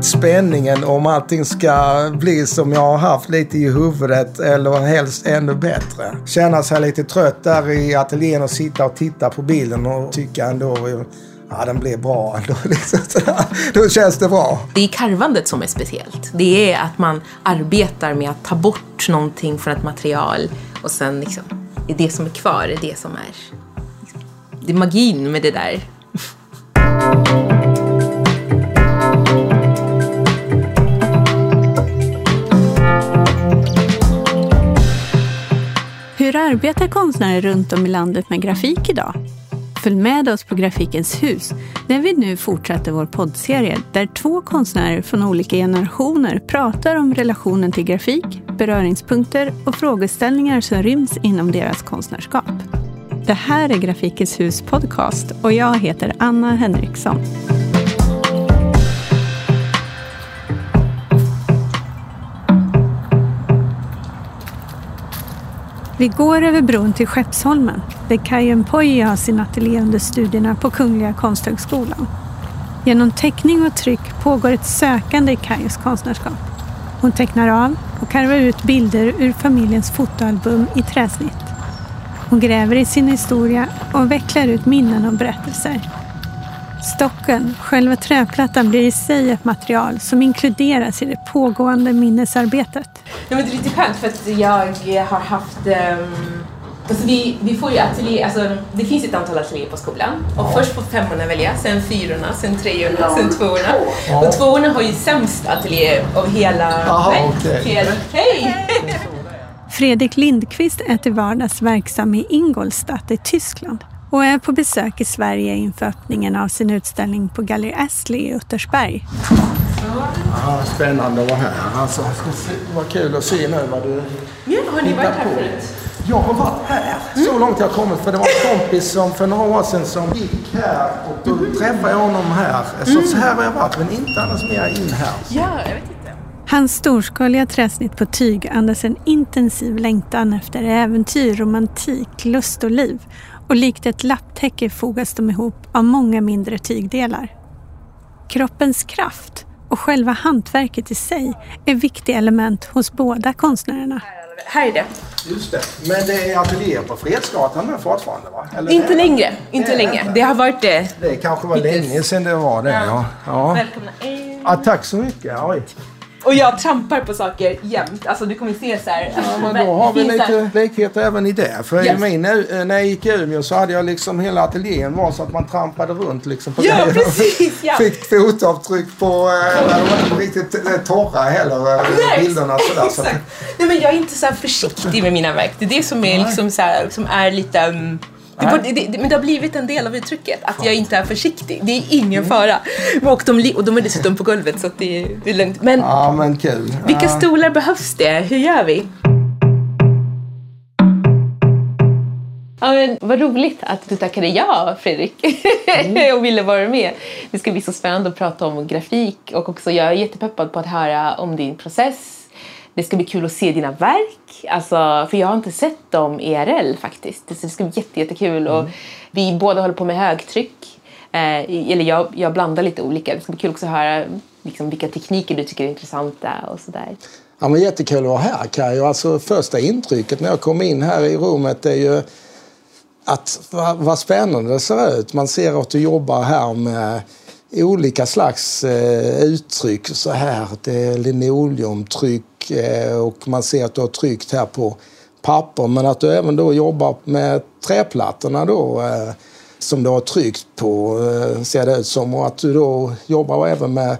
spänningen om allting ska bli som jag har haft lite i huvudet eller helst ännu bättre. Känna sig lite trött där i ateljén och sitta och titta på bilden och tycka ändå ja, den blev bra ändå. Liksom Då känns det bra. Det är karvandet som är speciellt. Det är att man arbetar med att ta bort någonting från ett material och sen liksom, det som är kvar är det som är det är magin med det där. Hur arbetar konstnärer runt om i landet med grafik idag? Följ med oss på Grafikens hus när vi nu fortsätter vår poddserie där två konstnärer från olika generationer pratar om relationen till grafik, beröringspunkter och frågeställningar som ryms inom deras konstnärskap. Det här är Grafikens hus podcast och jag heter Anna Henriksson. Vi går över bron till Skeppsholmen där Kajen Poye har sin ateljé under studierna på Kungliga Konsthögskolan. Genom teckning och tryck pågår ett sökande i Kajos konstnärskap. Hon tecknar av och karvar ut bilder ur familjens fotoalbum i träsnitt. Hon gräver i sin historia och vecklar ut minnen och berättelser. Stocken, själva träplattan, blir i sig ett material som inkluderas i det pågående minnesarbetet. Ja, men det är lite skönt för att jag har haft um, alltså vi, vi får ju atelier, alltså det finns ett antal ateljéer på skolan och ja. först får femmorna välja, sen fyrorna, sen treorna, ja. sen tvåorna. Ja. Och tvåorna har ju sämst ateljé av hela... Aha, okay. hela Hej! Fredrik Lindqvist är till vardags verksam i Ingolstadt i Tyskland och är på besök i Sverige inför öppningen av sin utställning på Galleri Astley i Uttersberg. Ja, spännande att vara här. Alltså, vad kul att se nu vad du Ja, har ni varit här förut? Jag har varit här. Mm. Så långt jag kommit. För det var en kompis som för några år sedan som gick här och då mm. träffade jag honom här. Så, mm. så här har jag varit, men inte annars mer in här. Ja, jag vet inte. Hans storskaliga träsnitt på tyg andas en intensiv längtan efter äventyr, romantik, lust och liv. Och likt ett lapptäcke fogas de ihop av många mindre tygdelar. Kroppens kraft och själva hantverket i sig är viktiga element hos båda konstnärerna. Här är det. Just det. Men det är ateljéer på Fredsgatan nu fortfarande va? Eller inte längre. Inte det längre. Det har varit det. Det kanske var länge sedan det var det. Ja. ja. Välkomna. Ja, tack så mycket. Oj. Och jag trampar på saker jämt. Alltså du kommer se så här. Ja, men då har vi lite likheter även i det. För yes. min, eh, när jag gick i Umeå så hade jag liksom hela ateljén var så att man trampade runt liksom på ja, Precis, ja. Fick fotavtryck på, eh, när de var inte riktigt eh, torra heller, Nej, bilderna sådär. Exakt. Så. Nej men jag är inte så försiktig med mina verk. Det är det som är, liksom så här, som är lite um, det, det, men det har blivit en del av uttrycket, att jag inte är försiktig. Det är ingen mm. fara. Och de, och de är dessutom på golvet så det, det är lugnt. Men, ja, men kul. Vilka stolar behövs det? Hur gör vi? Ja, men vad roligt att du tackade ja, Fredrik, mm. och ville vara med. Det ska bli så spännande att prata om grafik och också jag är jättepeppad på att höra om din process det ska bli kul att se dina verk. Alltså, för jag har inte sett dem IRL faktiskt. Så det ska bli jätte, jättekul. Mm. Och vi båda håller på med högtryck. Eh, eller jag, jag blandar lite olika. Det ska bli kul också att höra liksom, vilka tekniker du tycker är intressanta och sådär. Ja, men jättekul att vara här Kaj. Alltså, första intrycket när jag kom in här i rummet är ju att vad, vad spännande det ser ut. Man ser att du jobbar här med olika slags eh, uttryck. Så här, det är linoleumtryck Eh, och man ser att du har tryckt här på papper men att du även då jobbar med träplattorna då eh, som du har tryckt på eh, ser det ut som och att du då jobbar även med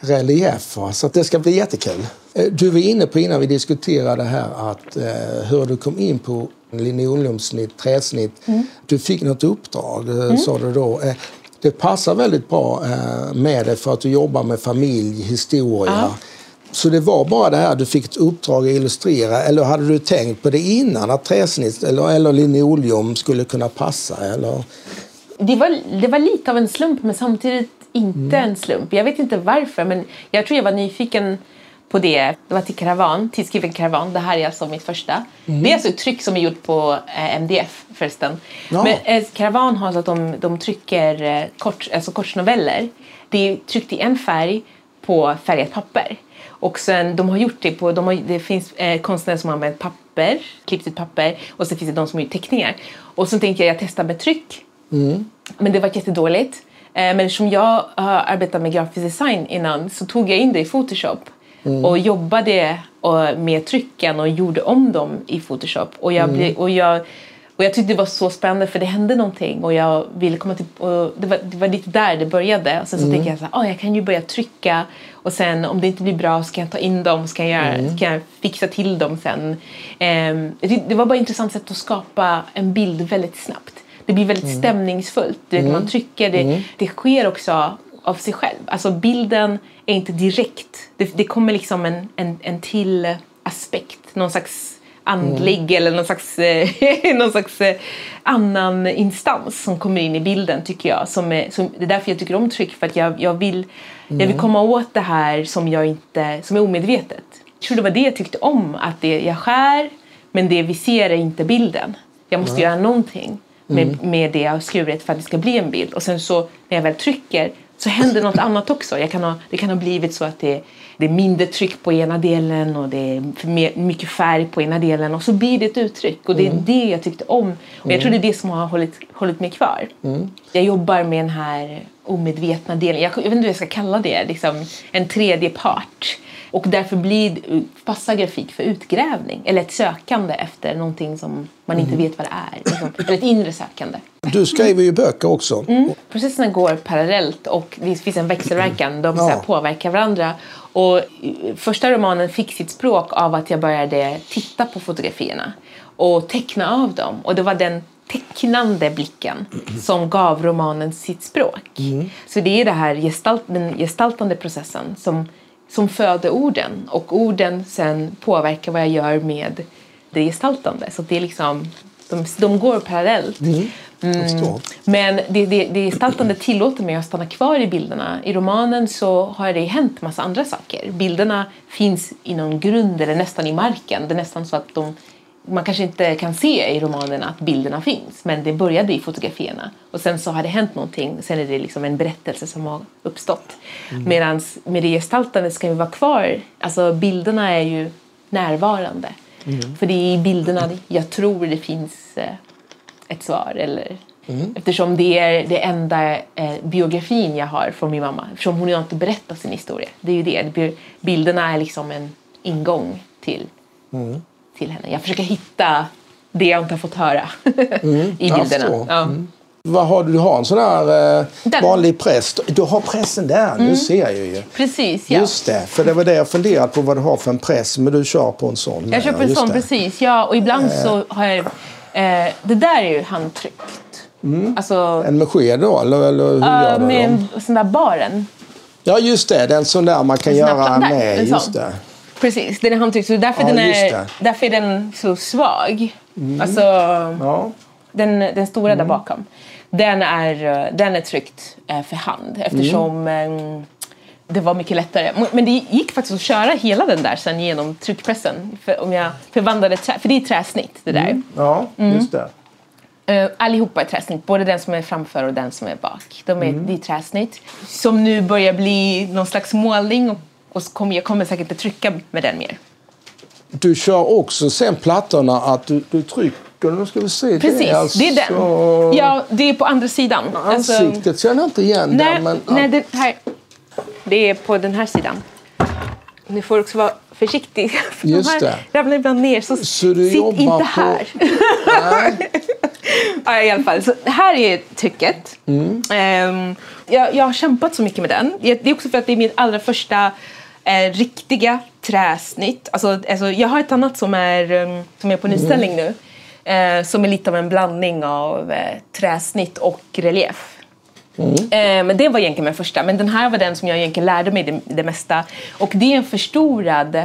reliefer så att det ska bli jättekul. Du var inne på innan vi diskuterade här att hur du kom in på linoleumsnitt, träsnitt. Mm. Du fick något uppdrag mm. sa du då. Det passar väldigt bra med det för att du jobbar med familj, historia. Ja så det var bara det här du fick ett uppdrag att illustrera eller hade du tänkt på det innan att träsnitt eller, eller linoleum skulle kunna passa? Eller? Det, var, det var lite av en slump men samtidigt inte mm. en slump. Jag vet inte varför men jag tror jag var nyfiken på det. Det var till Karavan, tidskriften Karavan. Det här är alltså mitt första. Mm. Det är alltså ett tryck som är gjort på eh, MDF förresten. Ja. Men eh, Karavan har så att de, de trycker eh, kort, alltså kortnoveller. Det är tryckt i en färg på färgat papper. Och sen, de har gjort det på, de har, det finns eh, konstnärer som har använt papper, klippt ut papper och så finns det de som har gjort teckningar. Och så tänkte jag jag testar med tryck. Men det var jättedåligt. Eh, men eftersom jag har arbetat med grafisk design innan så tog jag in det i Photoshop och jobbade och, med trycken och gjorde om dem i Photoshop. Och jag, blev, och jag, och jag tyckte det var så spännande för det hände någonting och jag ville komma till... Och det, var, det var lite där det började. Och sen så tänkte jag så här, oh, jag kan ju börja trycka och sen om det inte blir bra så kan jag ta in dem, jag, göra, ska jag fixa till dem sen. Ehm, det, det var bara ett intressant sätt att skapa en bild väldigt snabbt. Det blir väldigt stämningsfullt. Du vet, Man trycker, det, det sker också av sig själv. Alltså bilden är inte direkt. Det, det kommer liksom en, en, en till aspekt. Någon slags andlig eller någon slags, eh, någon slags eh, annan instans som kommer in i bilden tycker jag. Som är, som, det är därför jag tycker om tryck. För att jag, jag, vill, jag vill komma åt det här som, jag inte, som är omedvetet. Jag tror det var det jag tyckte om. Att det, jag skär men det vi ser är inte bilden. Jag måste göra någonting med, med det jag har skurit för att det ska bli en bild. Och sen så när jag väl trycker så händer något annat också. Jag kan ha, det kan ha blivit så att det, det är mindre tryck på ena delen och det är mer, mycket färg på ena delen och så blir det ett uttryck. Och det är det jag tyckte om. Och jag tror det är det som har hållit, hållit mig kvar. Jag jobbar med den här omedvetna delen. Jag, jag vet inte hur jag ska kalla det. Liksom en tredje part. Och därför blir, passar grafik för utgrävning eller ett sökande efter någonting som man inte vet vad det är. Liksom, eller ett inre sökande. Du skriver ju böcker också. Processerna går parallellt och det finns en växelverkan. De Ja. påverkar varandra. Och eh, första romanen fick sitt språk av att jag började titta på fotografierna och teckna av dem. Och det var den tecknande blicken som gav romanen sitt språk. Så det är det här gestalt, den gestaltande processen som, som föder orden och orden sen påverkar vad jag gör med det gestaltande. Så det är liksom, de, de går parallellt. Jag förstår. Men det, det, det gestaltande tillåter mig att stanna kvar i bilderna. I romanen så har det hänt massa andra saker. Bilderna finns i någon grund eller nästan i marken. Det är nästan så att de, man kanske inte kan se i romanen att bilderna finns. Men det började i fotografierna. Och sen så har det hänt någonting. Sen är det liksom en berättelse som har uppstått. Mm. Medan med det gestaltande ska vi vara kvar. Alltså bilderna är ju närvarande. Mm. För det är i bilderna jag tror det finns eh, ett svar. Eller, Eftersom det är det enda eh, biografin jag har från min mamma. Eftersom hon har inte berättat sin historia. Det är ju det. Bilderna är liksom en ingång till, till henne. Jag försöker hitta det jag inte har fått höra i jag bilderna. Ja. Vad har du? Du har en sån här eh, vanlig präst. Du har pressen där, nu ser jag ju. Precis, ja. Just det, för det var det jag funderat på vad du har för en press. Men du kör på en sån. Jag köper en Just sån, det. precis. Ja, och ibland så har jag... Eh, det där är ju handtryckt. Alltså, En med sked då, eller, eller hur eh, gör du med dem? en sån där baren. Ja, just det. Den sån där man kan En göra med. en Just det. Precis, den är handtryckt. Så därför, Ja, den är, därför är den så svag. Alltså, Ja. den, den stora Mm. där bakom. Den är, eh, den är tryckt eh, för hand eftersom Mm. eh, det var mycket lättare. Men det gick faktiskt att köra hela den där sen genom tryckpressen. För, om jag förvandlade trä, för det är träsnitt det där. Ja, Mm. just det. Uh, allihopa är träsnitt, både den som är framför och den som är bak. De är, Mm. Det är träsnitt som nu börjar bli någon slags målning och, och kommer, jag kommer säkert inte trycka med den mer. Du kör också sen plattorna att du, du trycker. Nu ska vi se. Precis, det är, alltså, det är den. Ja, det är på andra sidan. Alltså, Ansiktet känner jag inte igen nej, där. Men, nej det, här, det är på den här sidan. Ni får också vara försiktig. För Just de här det. ramlar ibland ner. Så, Så du sitt inte på- här. nej. Ja, i alla fall. Så här är trycket. Ehm, jag, jag har kämpat så mycket med den. Det är också för att det är min allra första eh, riktiga träsnitt. Alltså, alltså, jag har ett annat som är, um, som är på nyställning nu. Eh, som är lite av en blandning av eh, träsnitt och relief. Eh, men det var egentligen min första. Men den här var den som jag egentligen lärde mig det, det mesta. Och det är en förstorad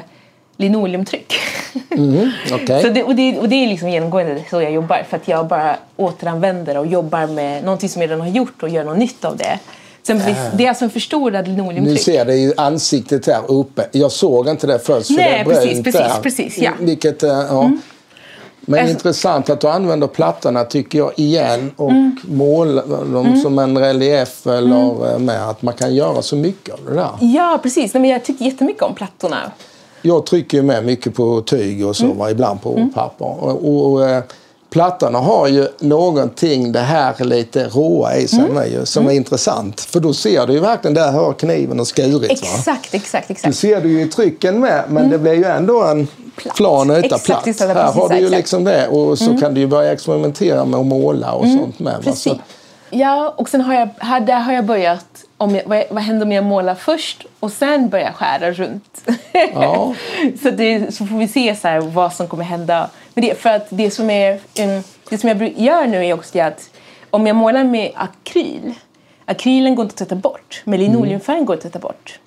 linoleumtryck. Okej. Så det, och, det, och det är liksom genomgående så jag jobbar. För att jag bara återanvänder och jobbar med någonting som jag redan har gjort och gör något nytt av det. Sen, Det är alltså en förstorad Nu linoleumtryck. ser det i ansiktet här uppe. Jag såg inte det först. för Nej, det är precis, precis, där. precis, ja. Vilket, eh, ja. Men Alltså- intressant att du använder plattorna tycker jag igen och Mm. målar dem som en relief eller eh, med att man kan göra så mycket av det där. Ja, precis. Nej, men jag tycker jättemycket om plattorna. Jag trycker ju med mycket på tyg och så, Mm. ibland på papper. Och, och, plattorna har ju någonting, det här lite råa i sig Mm. ju, som är intressant. För då ser du ju verkligen, där har kniven och skurit. Va? Exakt, exakt, Du exakt. ser du ju i trycken med, men det blir ju ändå en Platt. plan yta Exakt, platt. exakt, här har du ju exakt. liksom det och så kan du ju börja experimentera med att måla och sånt med. va. Precis. Så, Ja, och sen har jag, här, där har jag börjat, om jag, vad, vad händer om jag målar först och sen börjar skära runt? Ja. så, det, så får vi se så här, vad som kommer hända. Men det, för att det som, är, det som jag gör nu är också att om jag målar med akryl, akrylen går inte att tvätta bort, men linoleumfärgen går att tvätta bort.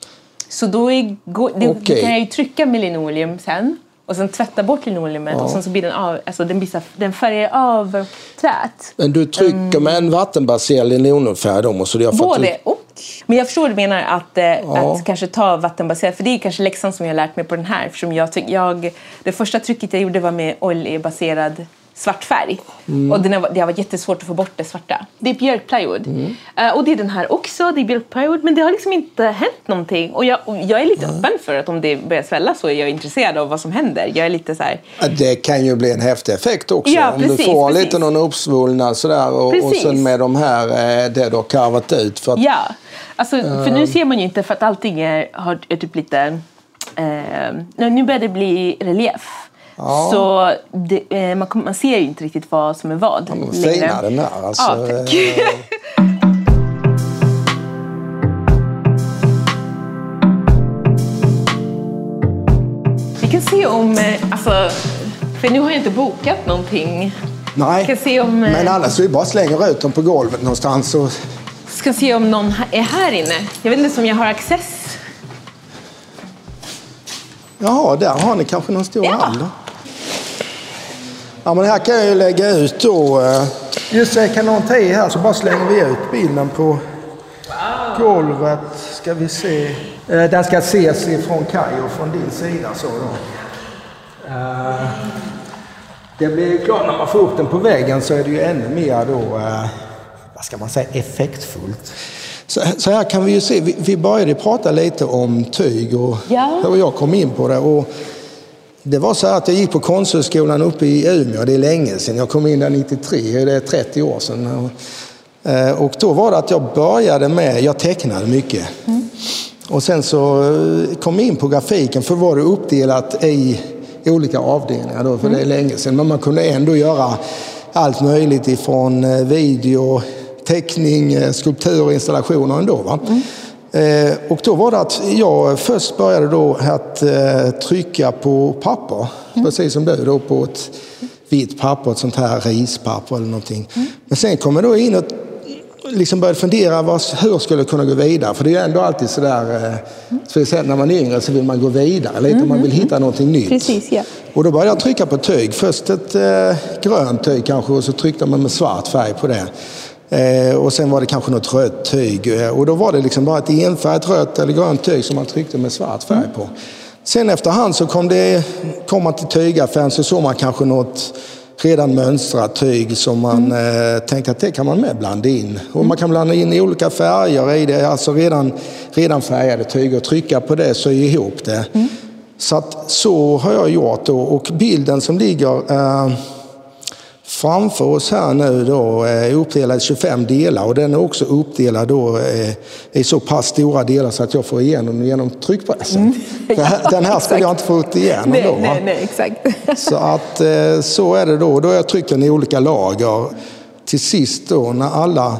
Så då är, går, det, Okej. kan jag ju trycka med linoleum sen och sen tvätta bort linoleumet och sen så blir den av, alltså den, blir den färgar av träet. men du trycker med en vattenbaserad linoleumfärg då måste Både och. Men jag förstår vad du menar att, eh, att kanske ta vattenbaserat. För det är kanske läxan som jag har lärt mig på den här. Eftersom jag, jag, det första trycket jag gjorde var med oljebaserad svart färg. Mm. Och den har, det har varit jättesvårt att få bort det svarta. Det är björkplywood. Mm. Eh, och det är den här också, det är björkplywood. Men det har liksom inte hänt någonting. Och jag, och jag är lite öppen för att om det börjar svälla så är jag intresserad av vad som händer. Jag är lite så här, Det kan ju bli en häftig effekt också. Ja, Om du precis, får precis. lite någon uppsvullnad sådär och, och sen med de här, eh, det du har karvat ut. För att, Ja, alltså, för nu ser man ju inte för att allting är, har, är typ lite... Eh, nu nu börjar det bli relief. Ja. Så det, eh, man, man ser ju inte riktigt vad som är vad Ja, men fina den här. Alltså, Ja, tack. eh, Vi kan se om... eh, Alltså, för nu har jag inte bokat någonting. nej, Ska se om, men annars vi bara slänger ut dem på golvet någonstans. Och, Ska se om någon är här inne. Jag vet inte om jag har access. jaha, där har ni kanske någon stor Ja. hall då. Ja, men här kan jag ju lägga ut då. eh, Just det, kan någon ta i här så bara slänger vi ut bilden på golvet. Ska vi se. Eh, Den ska ses ifrån Kaj och från din sida så då. Eh, Det blir ju klart när man får upp den på väggen så är det ju ännu mer då, vad ska man säga, effektfullt. Så, här kan vi ju se, vi, började prata lite om tyg och Ja. hur jag kom in på det. Och det var så här att jag gick på Konsthögskolan uppe i Umeå, det är länge sedan. Jag kom in där 93, det är 30 år sedan. Eh, Och då var det att jag började med, jag tecknade mycket. Och sen så eh, kom jag in på grafiken för var det uppdelat i olika avdelningar då, för det är länge sedan. Men man kunde ändå göra allt möjligt ifrån eh, video, teckning, skulptur och installationer ändå. Va? Eh, och då var det att jag först började då att eh, trycka på papper, precis som du då på ett vitt papper, ett sånt här rispapper eller någonting. Men sen kom jag då in och liksom började fundera vad, hur jag skulle kunna gå vidare. För det är ju ändå alltid sådär, eh, speciellt när man är yngre så vill man gå vidare lite, man vill hitta någonting nytt. Precis, ja. Och då började jag trycka på tyg. Först ett eh, grönt tyg kanske och så tryckte man med svart färg på det. Eh, och sen var det kanske något rött tyg. Eh, och då var det liksom bara ett enfärgat rött eller grönt tyg som man tryckte med svart färg på. Sen efterhand så kom, det, kom man till tygaffären så såg man kanske något redan mönstrat tyg som man eh, tänkte att det kan man med blanda in. Och man kan blanda in i olika färger i det, alltså redan, redan färgade tyg och trycka på det, sy ihop det. Så att så har jag gjort då och bilden som ligger eh, framför oss här nu då är uppdelad i 25 delar och den är också uppdelad då eh, i så pass stora delar så att jag får igenom den genom tryckpressen. För här- Den här skulle jag inte fått igenom Nej, då. nej, nej, exakt. Så att eh, så är det då. Då har jag tryckt den i olika lager. Till sist då när alla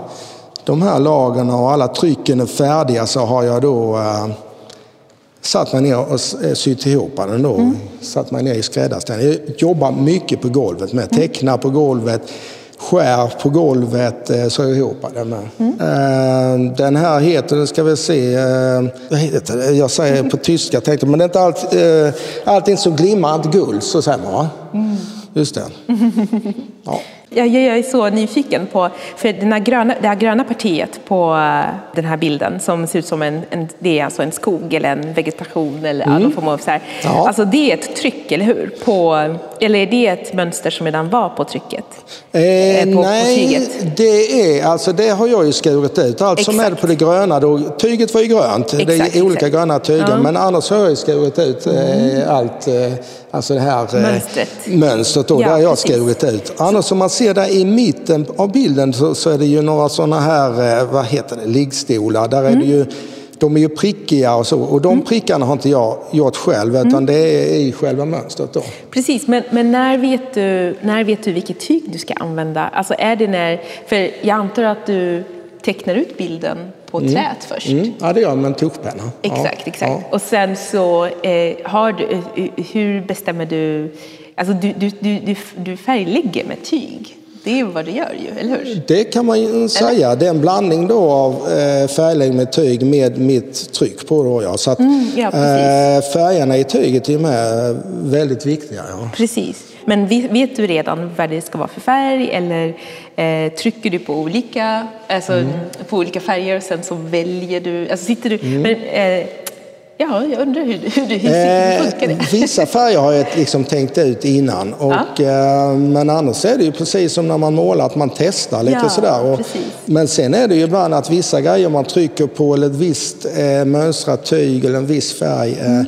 de här lagren och alla trycken är färdiga så har jag då eh, satt mig ner och eh, sytt ihop den då. Satt mig ner i skräddarställning. Jag jobbar mycket på golvet med. Tecknar på golvet, skär på golvet, eh, så ihop den med. Eh, Den här heter, nu ska vi se, vad heter det? Jag säger på tyska tänkte men det är inte allt, allting som glimmar inte guld, så säger man va? Just det. Ja. Jag, jag är så nyfiken på, för den här gröna, det här gröna partiet på eh, den här bilden som ser ut som en, en det är alltså en skog eller en vegetation eller mm. någon form av så här. Ja. Alltså det är ett tryck, eller hur? På, eller är det ett mönster som redan var på trycket? Eh, eh på, nej, på det är alltså det har jag ju skurit ut. Allt exakt. som är på det gröna, då, tyget var ju grönt. Exakt, det är olika exakt. gröna tyger, ja. men annars har jag ju skurit ut mm. eh, allt. Alltså det här eh, mönstret, mönstret då, ja, där jag har skurit ut. Annars om man ser där i mitten av bilden så, så är det ju några sådana här, eh, vad heter det, liggstolar. Där mm. är det ju, de är ju prickiga och så och de mm. prickarna har inte jag gjort själv utan mm. det är i själva mönstret då. Precis, men, men när, vet du, när vet du vilket tyg du ska använda? Alltså är det när, för jag antar att du tecknar ut bilden på mm. träet först. Mm. Ja, det gör jag med en tuschpenna. Exakt, ja. exakt. Ja. Och sen så eh, har du, eh, hur bestämmer du, alltså du, du, du, du färglägger med tyg. Det är vad du gör ju, eller hur? Det kan man ju säga. Eller? Det är en blandning då av eh, färgläggning med tyg med mitt tryck på. Då, ja. Så att, mm, ja, eh, färgerna i tyget är med väldigt viktiga. Ja. Precis. Men vet du redan vad det ska vara för färg eller eh, trycker du på olika, alltså, mm. på olika färger och sen så väljer du, alltså sitter du, mm. men, eh, Ja, jag undrar hur, hur, hur, hur funkar det? vissa färger har jag liksom tänkt ut innan. Och, ja. eh, men annars är det ju precis som när man målar, att man testar lite ja, sådär. Och, men sen är det ju ibland att vissa grejer man trycker på, eller ett visst eh, mönstrat tyg eller en viss färg, eh, mm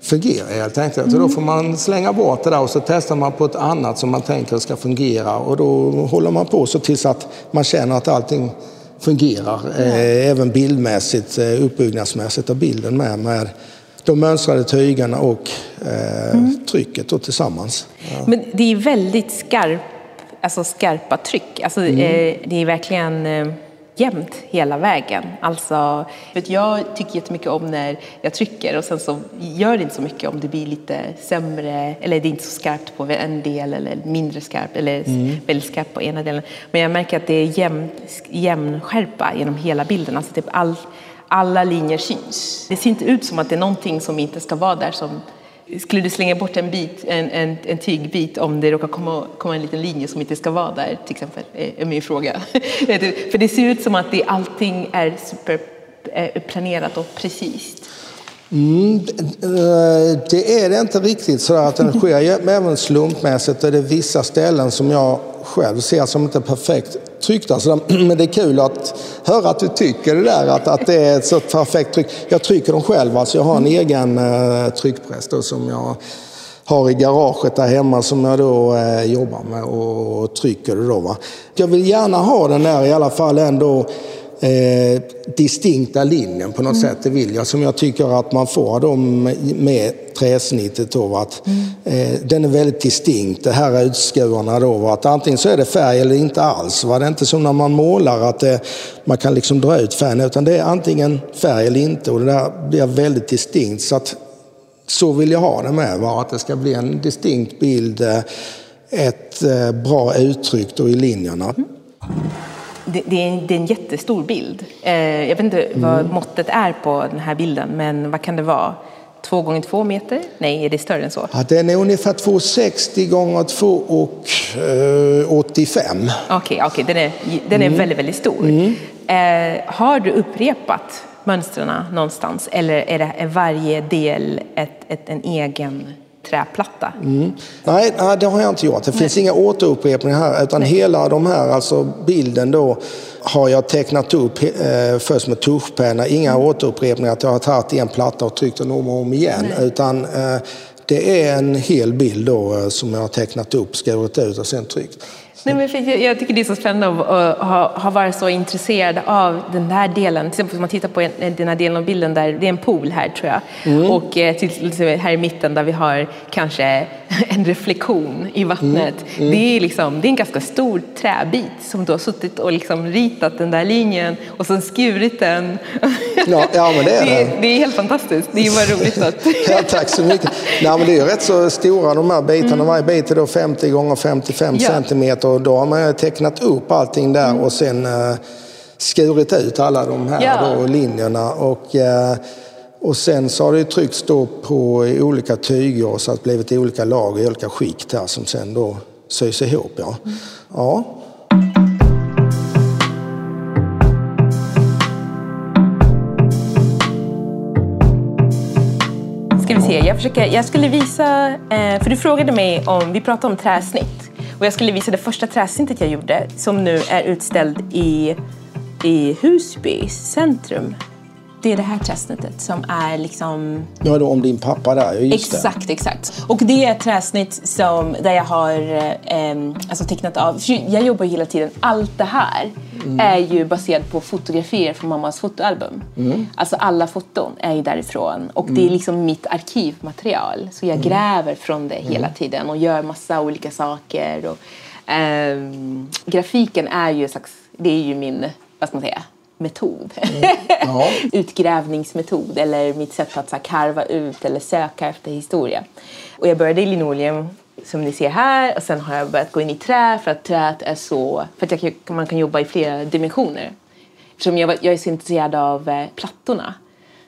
fungerar helt enkelt. Mm. Så då får man slänga bort det där och så testar man på ett annat som man tänker ska fungera och då håller man på så tills att man känner att allting fungerar. Mm. Eh, även bildmässigt, eh, uppbyggnadsmässigt av bilden med, med de mönstrade tygerna och eh, mm. trycket då tillsammans. Ja. Men det är väldigt skarp, alltså skarpa tryck. Alltså, mm. eh, det är verkligen eh, jämnt hela vägen. Alltså, vet jag tycker jättemycket om när jag trycker och sen så gör det inte så mycket om det blir lite sämre eller det är inte så skarpt på en del eller mindre skarpt eller mm. väldigt skarpt på ena delen. Men jag märker att det är jämn, jämn skärpa genom hela bilden. Alltså typ all, alla linjer syns. Det ser inte ut som att det är någonting som inte ska vara där som skulle du slänga bort en, bit, en, en, en tygbit om det råkar komma, komma en liten linje som inte ska vara där, till exempel, är min fråga. För det ser ut som att det, allting är superplanerat eh, och precis. Mm, eh, det är det inte riktigt så att den sker även slumpmässigt. Det är vissa ställen som jag själv ser som inte perfekt tryckta. Alltså, men det är kul att höra att du tycker det där, att, att det är ett så perfekt tryck. Jag trycker dem själv, alltså jag har en egen eh, tryckpress då, som jag har i garaget där hemma som jag då eh, jobbar med och, och trycker det då. Va? Jag vill gärna ha den där i alla fall ändå eh, distinkta linjen på något mm. sätt. Det vill jag. Som jag tycker att man får då med träsnittet. Då, att, mm. eh, den är väldigt distinkt. Det här är utskurarna då. Att antingen så är det färg eller inte alls. Va? Det är inte som när man målar att det, man kan liksom dra ut färgen. Utan det är antingen färg eller inte. Och det där blir väldigt distinkt. Så, att, så vill jag ha det med. Va? Att det ska bli en distinkt bild. Eh, ett eh, bra uttryck då i linjerna. Mm det, det, är en, det, är en, jättestor bild. Eh, jag vet inte mm. vad måttet är på den här bilden, men vad kan det vara? Två gånger två meter? Nej, är det större än så? Ja, den är ungefär 2,60 gånger 2,85. Okej, okay, okay, den är, den är mm. väldigt, väldigt stor. Mm. Eh, har du upprepat mönstren någonstans eller är, det, är varje del ett, ett, en egen träplatta. Mm. Nej, nej, det har jag inte gjort. Det finns nej. inga återupprepningar här utan nej. hela de här, alltså bilden då har jag tecknat upp eh, först med tuschpenna. Inga mm. återupprepningar att jag har tagit en platta och tryckt den om och om igen. Nej. Utan eh, det är en hel bild då eh, som jag har tecknat upp, skurit ut och sen tryckt. Nej, men jag tycker det är så spännande att ha, ha varit så intresserad av den här delen. Till exempel om man tittar på den här delen av bilden där det är en pool här tror jag. Mm. Och eh, till, här i mitten där vi har kanske en reflektion i vattnet. Mm. Mm. Det, är liksom, det är en ganska stor träbit som du har suttit och liksom ritat den där linjen och sen skurit den. Ja, ja men det är det. det är helt fantastiskt. Det är bara roligt att... ja, tack så mycket. Nej, men det är rätt så stora de här bitarna. Mm. Varje bit är då 50 gånger 55 ja. centimeter och då har man tecknat upp allting där mm. och sen uh, skurit ut alla de här ja. då, linjerna. Och, uh, och sen så har det tryckts då på olika tyger så att det blivit olika lager, olika skikt här som sen då sys ihop. Ja. Ja. Ska vi se, jag, försöker, jag skulle visa, eh, för du frågade mig om, vi pratade om träsnitt. Och jag skulle visa det första träsyntet jag gjorde som nu är utställd i, i Husby centrum. Det är det här träsnittet som är liksom... Ja, då om din pappa där, ja, just Exakt, det. exakt. Och det är ett träsnitt som, där jag har eh, alltså tecknat av... för Jag jobbar ju hela tiden, allt det här är ju baserat på fotografier från mammas fotoalbum. Alltså alla foton är ju därifrån och det är liksom mitt arkivmaterial. Så jag gräver från det hela tiden och gör massa olika saker. Och, ehm, grafiken är ju det är ju min, vad ska man säga, metod. Ja. Utgrävningsmetod eller mitt sätt att så här, karva ut eller söka efter historia. Och jag började i linoleum som ni ser här och sen har jag börjat gå in i trä för att träet är så, för att jag, man kan jobba i flera dimensioner. Eftersom jag, jag är så intresserad av eh, plattorna.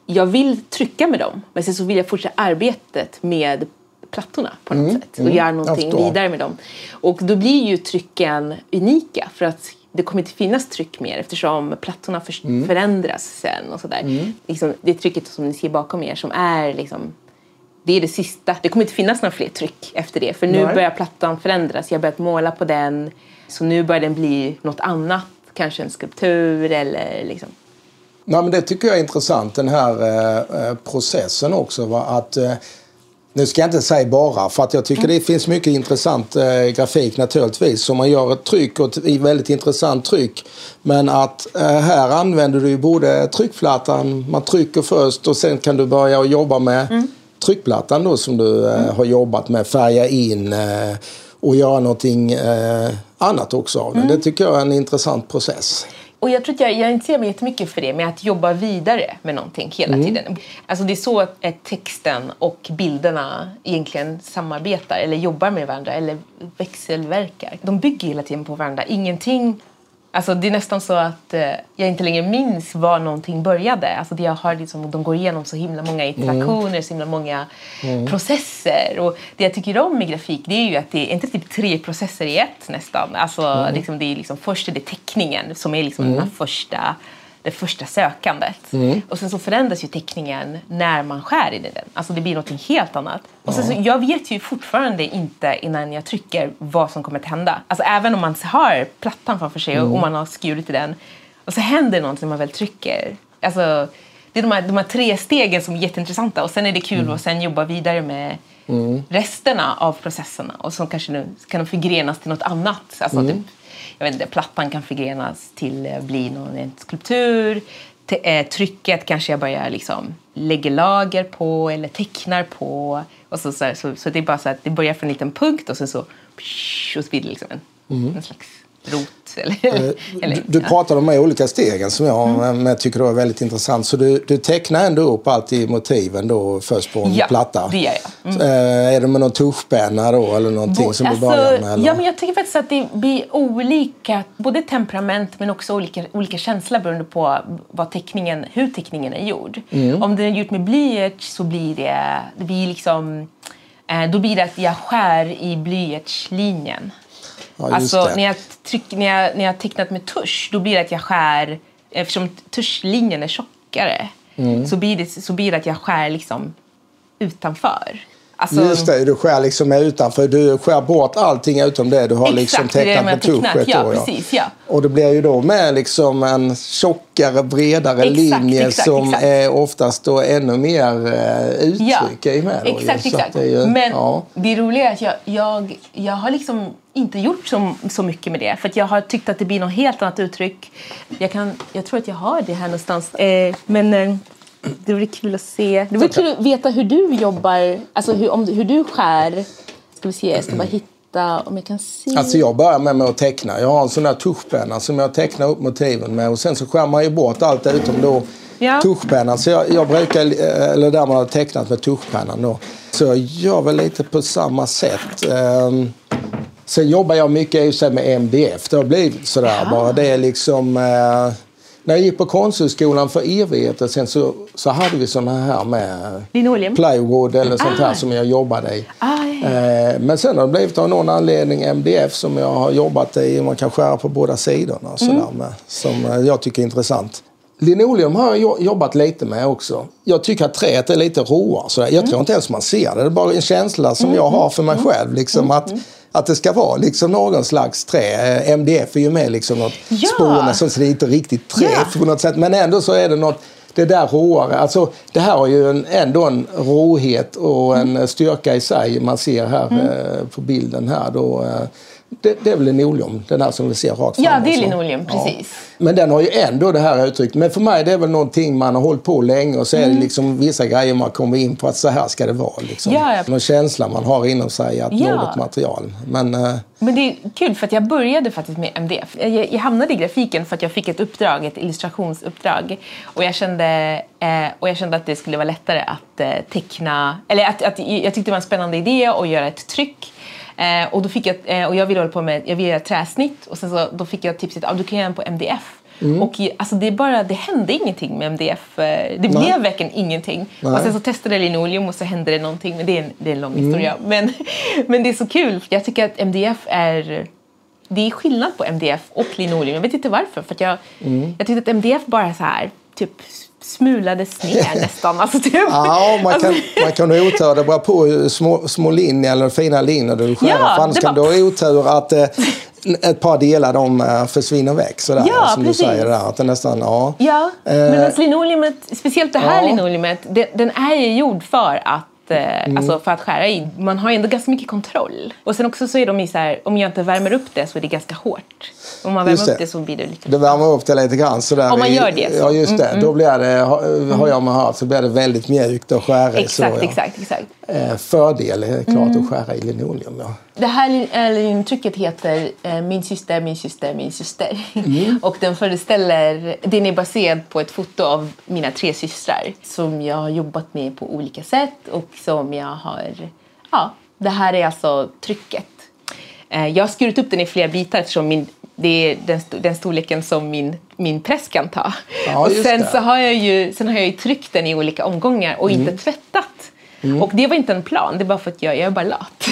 Jag vill trycka med dem men sen så vill jag fortsätta arbetet med plattorna på något sätt och göra någonting vidare med dem. Och då blir ju trycken unika för att det kommer inte finnas tryck mer eftersom plattorna för, Mm. förändras sen och sådär. Liksom, det trycket som ni ser bakom er som är liksom det är det sista. Det kommer inte finnas några fler tryck efter det. För nu Nej. börjar plattan förändras. Jag har börjat måla på den. Så nu börjar den bli något annat. Kanske en skulptur eller liksom. Nej, men det tycker jag är intressant, den här eh, eh, processen också. Va? Att, eh, nu ska jag inte säga bara, för att jag tycker det finns mycket intressant eh, grafik naturligtvis. Så man gör ett tryck och ett väldigt intressant tryck. Men att eh, här använder du ju både tryckplattan, man trycker först och sen kan du börja jobba med tryckplattan då som du eh, har jobbat med, färga in eh, och göra någonting eh, annat också av den. Det tycker jag är en intressant process. Och jag tror att jag, jag intresserar mig jättemycket för det med att jobba vidare med någonting hela tiden. Alltså det är så att texten och bilderna egentligen samarbetar eller jobbar med varandra eller växelverkar. De bygger hela tiden på varandra. Ingenting Alltså det är nästan så att eh, jag inte längre minns var någonting började. Alltså det jag har liksom, de går igenom så himla många interaktioner, så himla många processer. Och det jag tycker om med grafik det är ju att det är inte typ tre processer i ett nästan. Alltså liksom, det är liksom, först är det teckningen som är liksom den här första det första sökandet. Och sen så förändras ju teckningen när man skär i den. Alltså det blir något helt annat. Och sen så, jag vet ju fortfarande inte innan jag trycker vad som kommer att hända. Alltså även om man har plattan framför sig och man har skurit i den och så händer något när man väl trycker. Alltså, det är de här, de här tre stegen som är jätteintressanta och sen är det kul att sen jobba vidare med resterna av processerna och så kanske nu kan de förgrenas till något annat. Alltså typ, jag vet inte, plattan kan förgrenas till att bli någon skulptur. T- eh, trycket kanske jag börjar liksom lägger lager på eller tecknar på. Och så, så, så, så det är bara så att det börjar från en liten punkt och sen så, och så blir det liksom en, en slags rot. Eller, eller, Du, du ja. pratade om de här olika stegen som jag jag tycker var väldigt intressant. Så du, du tecknar ändå upp allt i motiven då först på en Ja, platta? det gör jag. Mm. Eh, Är det med någon tuschpenna då eller någonting Bo- som alltså, du börjar med? Eller? Ja, men jag tycker faktiskt att det blir olika, både temperament men också olika, olika känslor beroende på vad teckningen, hur teckningen är gjord. Mm. Om den är gjord med blyerts så blir det, det blir liksom, eh, då blir det att jag skär i blyertslinjen. Ja, alltså det. när jag, tryck, när, jag, när jag har tecknat med tusch då blir det att jag skär, eftersom tuschlinjen är tjockare Mm. så, blir det, så blir det att jag skär liksom utanför. Alltså, Just det, du skär liksom utanför. Du skär bort allting utom det du har Exakt, liksom tecknat med tuschet. Ja, då, precis, ja. Och det blir ju då med liksom en tjockare, bredare Exakt, linje exakt, som exakt. är oftast då ännu mer eh, uttryck i med. Då, ju. Exakt, exakt. det ju- Men ja. det roliga är att jag, jag, jag har liksom inte gjort så, så mycket med det. För jag har tyckt att det blir något helt annat uttryck. Jag, kan, jag tror att jag har det här någonstans. Eh, men eh, det vore kul att se. Det vore kul att veta hur du jobbar. Alltså hur, om, hur du skär. Ska vi se, jag ska bara hitta om jag kan se. Alltså jag börjar med, med att teckna. Jag har en sån där tuschpenna som jag tecknar upp motiven med och sen så skär man ju bort allt utom då Ja. tuschpennan. Så jag, jag brukar, eller där man har tecknat med tuschpennan då. Så jag gör väl lite på samma sätt. Ehm, Sen jobbar jag mycket i med MDF. Det har blivit sådär bara. Det är liksom... eh, När jag gick på Konsthögskolan för evigheter sen så, så hade vi såna här med Linoleum? plywood eller sånt Ah. här som jag jobbade i. Ah, ja. Eh, Men sen har det blivit av någon anledning MDF som jag har jobbat i. Man kan skära på båda sidorna och sådär Mm. med, som eh, jag tycker är intressant. Linoleum har jag jo- jobbat lite med också. Jag tycker att träet är lite råare. Jag Mm. tror inte ens man ser det. Det är bara en känsla som jag har för mig själv. Liksom, Mm. att, att det ska vara liksom någon slags trä. Eh, MDF är ju med liksom något Ja. spårande så det är inte riktigt trä Ja. på något sätt. Men ändå så är det något det där råare. Alltså, det här har ju en, ändå en råhet och en Mm. styrka i sig. Man ser här eh, på bilden här då. Eh, det, det är väl linoleum, den här som vi ser rakt Ja, fram det är linoleum, precis. Men den har ju ändå det här uttrycket. Men för mig det är väl någonting man har hållit på länge och så är det liksom vissa grejer man kommer in på att så här ska det vara. Liksom. Ja, ja. Någon känsla man har inom sig att Ja. något material. Men eh, Men det är kul för att jag började faktiskt med MDF. Jag, jag hamnade i grafiken för att jag fick ett uppdrag, ett illustrationsuppdrag. Och jag kände, eh, och jag kände att det skulle vara lättare att eh, teckna, eller att, att jag tyckte det var en spännande idé att göra ett tryck. Eh, och, då fick jag, eh, och jag ville hålla på med jag ville göra träsnitt och sen så, då fick jag tipset att ah, du kan göra den på MDF. Och i- alltså det, bara, det hände ingenting med MDF. eh, Det blev verkligen ingenting. Nej. Och sen så testade jag linoleum och så hände det någonting. Men det är en, det är en lång historia. Men, men det är så kul. Jag tycker att MDF är... Det är skillnad på MDF och linoleum. Jag vet inte varför. För jag, jag tyckte att MDF bara så här, typ smulades ner nästan. Alltså, typ. Ja, man kan, Alltså- man kan ha otur. Det beror på hur små, små linjer eller fina linjer du skär. Ja, annars kan bara- du ha otur att eh, ett par delar de eh, försvinner väck. Sådär, Ja, som precis. du säger där. Att det nästan, ja. Ja, Eh, men linoleumet, speciellt det här ja. linoleumet, det, den är ju gjord för att eh, Mm. Alltså för att skära i. Man har ju ändå ganska mycket kontroll. Och sen också så är de ju så här, om jag inte värmer upp det så är det ganska hårt. Om man värmer upp det. det så blir det lite... Det värmer upp det lite grann. Sådär Om man gör det så. Ja, just det. Mm, Då blir det, har, jag med hört, så blir det väldigt mjukt att skära i. Så, Exakt, ja. exakt, exakt. Eh, fördel är klart Mm. att skära i linoleum. Ja. Det här äh, linoleumtrycket heter eh, Min syster, min syster, min syster. Mm. Och den föreställer, den är baserad på ett foto av mina tre systrar som jag har jobbat med på olika sätt och som jag har, ja, det här är alltså trycket. Eh, jag har skurit upp den i flera bitar eftersom min, det är den, den storleken som min, min press kan ta. Ja, och sen det. så har jag ju, sen har jag ju tryckt den i olika omgångar och Mm. inte tvättat. Och det var inte en plan, det bara för att jag, jag är bara lat.